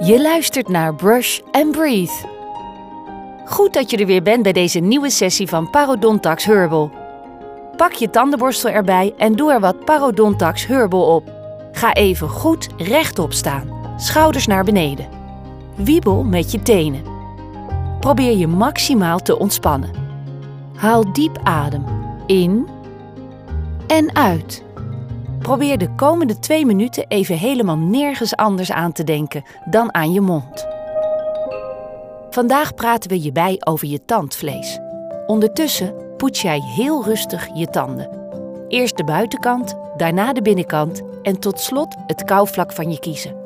Je luistert naar Brush and Breathe. Goed dat je er weer bent bij deze nieuwe sessie van Parodontax Herbal. Pak je tandenborstel erbij en doe er wat Parodontax Herbal op. Ga even goed rechtop staan, schouders naar beneden. Wiebel met je tenen. Probeer je maximaal te ontspannen. Haal diep adem in en uit. Probeer de komende twee minuten even helemaal nergens anders aan te denken dan aan je mond. Vandaag praten we je bij over je tandvlees. Ondertussen poets jij heel rustig je tanden. Eerst de buitenkant, daarna de binnenkant en tot slot het kauwvlak van je kiezen.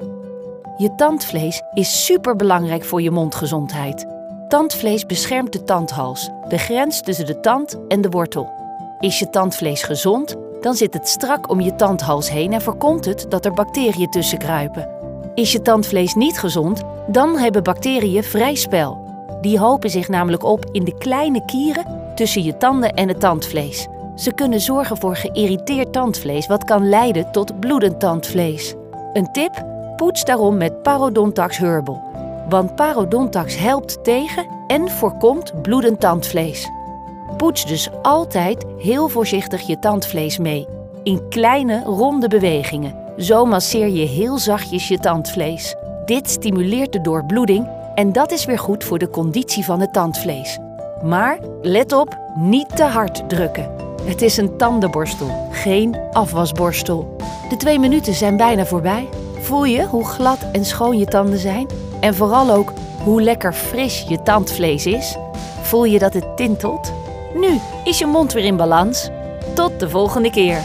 Je tandvlees is superbelangrijk voor je mondgezondheid. Tandvlees beschermt de tandhals, de grens tussen de tand en de wortel. Is je tandvlees gezond, dan zit het strak om je tandhals heen en voorkomt het dat er bacteriën tussen kruipen. Is je tandvlees niet gezond, dan hebben bacteriën vrij spel. Die hopen zich namelijk op in de kleine kieren tussen je tanden en het tandvlees. Ze kunnen zorgen voor geïrriteerd tandvlees, wat kan leiden tot bloedend tandvlees. Een tip? Poets daarom met Parodontax Herbal. Want Parodontax helpt tegen en voorkomt bloedend tandvlees. Poets dus altijd heel voorzichtig je tandvlees mee. In kleine, ronde bewegingen. Zo masseer je heel zachtjes je tandvlees. Dit stimuleert de doorbloeding en dat is weer goed voor de conditie van het tandvlees. Maar let op, niet te hard drukken. Het is een tandenborstel, geen afwasborstel. De twee minuten zijn bijna voorbij. Voel je hoe glad en schoon je tanden zijn? En vooral ook hoe lekker fris je tandvlees is? Voel je dat het tintelt? Nu is je mond weer in balans. Tot de volgende keer.